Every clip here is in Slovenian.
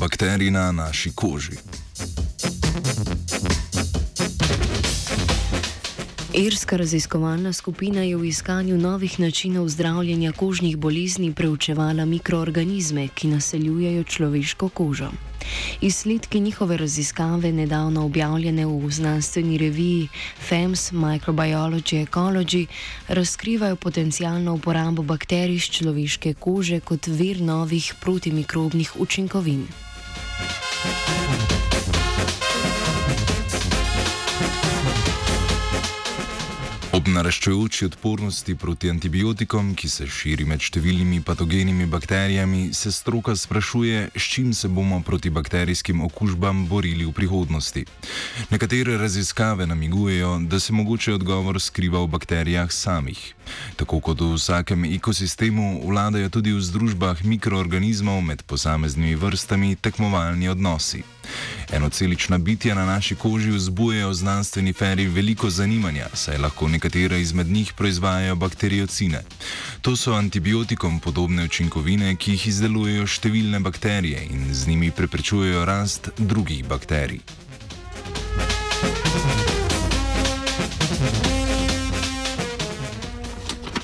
Bakterij na naši koži. Irska raziskovalna skupina je v iskanju novih načinov zdravljenja kožnih bolezni preučevala mikroorganizme, ki naseljujejo človeško kožo. Izsledki njihove raziskave, nedavno objavljene v znanstveni reviji FEMS Microbiology Ecology, razkrivajo potencijalno uporabo bakterij iz človeške kože kot vir novih protimikrobnih učinkovin. Thank you. Ob naraščajoči odpornosti proti antibiotikom, ki se širi med številnimi patogenimi bakterijami, se stroka sprašuje, s čim se bomo proti bakterijskim okužbam borili v prihodnosti. Nekatere raziskave namigujejo, da se mogoče odgovor skriva v bakterijah samih. Tako kot v vsakem ekosistemu, vladajo tudi v združbah mikroorganizmov med posameznimi vrstami tekmovalni odnosi. Enocelična bitja na naši koži vzbujajo znanstveni feri veliko zanimanja, saj lahko nekatere izmed njih proizvajajo bakteriocine. To so antibiotikom podobne učinkovine, ki jih izdelujejo številne bakterije in z njimi preprečujejo rast drugih bakterij.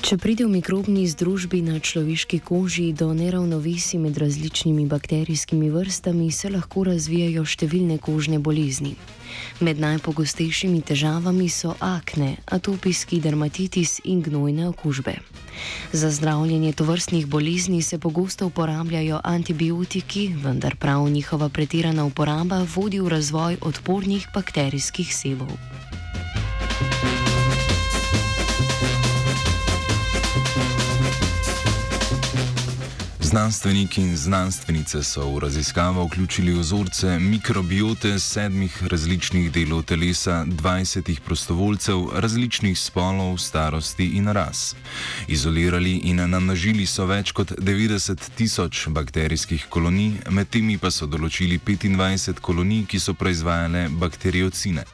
Če pride v mikrobni združbi na človeški koži do neravnovesi med različnimi bakterijskimi vrstami, se lahko razvijajo številne kožne bolezni. Med najpogostejšimi težavami so akne, atopiski dermatitis in gnojne okužbe. Za zdravljenje tovrstnih bolezni se pogosto uporabljajo antibiotiki, vendar prav njihova pretirana uporaba vodi v razvoj odpornih bakterijskih sevov. Znanstveniki in znanstvenice so v raziskavo vključili vzorce mikrobiote sedmih različnih delov telesa 20 prostovoljcev različnih spolov, starosti in ras. Izolirali in namnožili so več kot 90 tisoč bakterijskih kolonij, med temi pa so določili 25 kolonij, ki so proizvajale bakteriocine.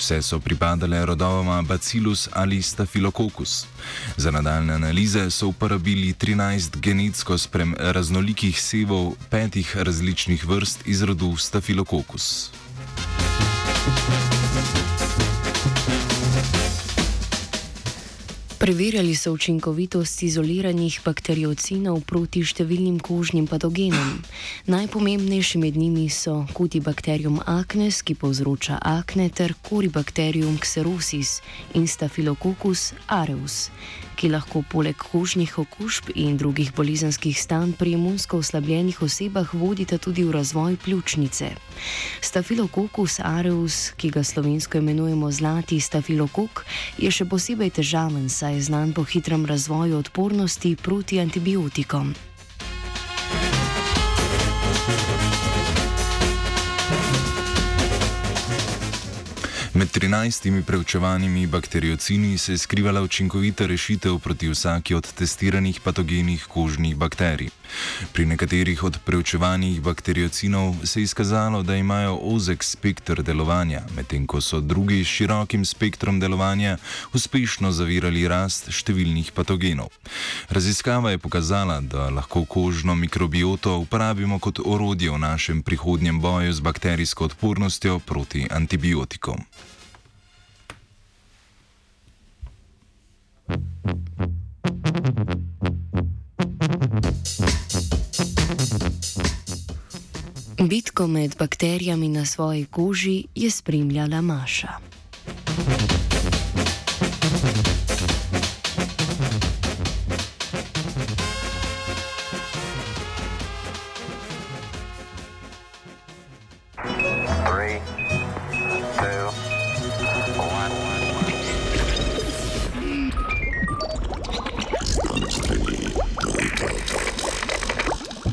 Vse so pripadale rodovoma Bacillus ali Staphylococcus. Za nadaljne analize so uporabili 13 genetsko spremljenih raznolikih sevov petih različnih vrst iz rodu Staphylococcus. Preverjali so učinkovitost izoliranih bakteriocinov proti številnim kožnim patogenom. Najpomembnejši med njimi so Cutibacterium acnes, ki povzroča akne, ter Corybacterium xerosis in Staphylococcus aureus, ki lahko poleg kožnih okužb in drugih bolezenskih stanj pri imunsko oslabljenih osebah vodita tudi v razvoj pljučnice. Staphylococcus aureus, ki ga slovensko imenujemo zlati stafilokok, je še posebej težaven, saj znan po hitrem razvoju odpornosti proti antibiotikom. Med 13 preučevanimi bakteriocini se je skrivala učinkovita rešitev proti vsaki od testiranih patogenih kožnih bakterij. Pri nekaterih od preučevanih bakteriocinov se je izkazalo, da imajo ozek spektr delovanja, medtem ko so drugi s širokim spektrom delovanja uspešno zavirali rast številnih patogenov. Raziskava je pokazala, da lahko kožno mikrobioto uporabimo kot orodje v našem prihodnjem boju z bakterijsko odpornostjo proti antibiotikom. Bitko med bakterijami na svoji koži je spremljala Maša.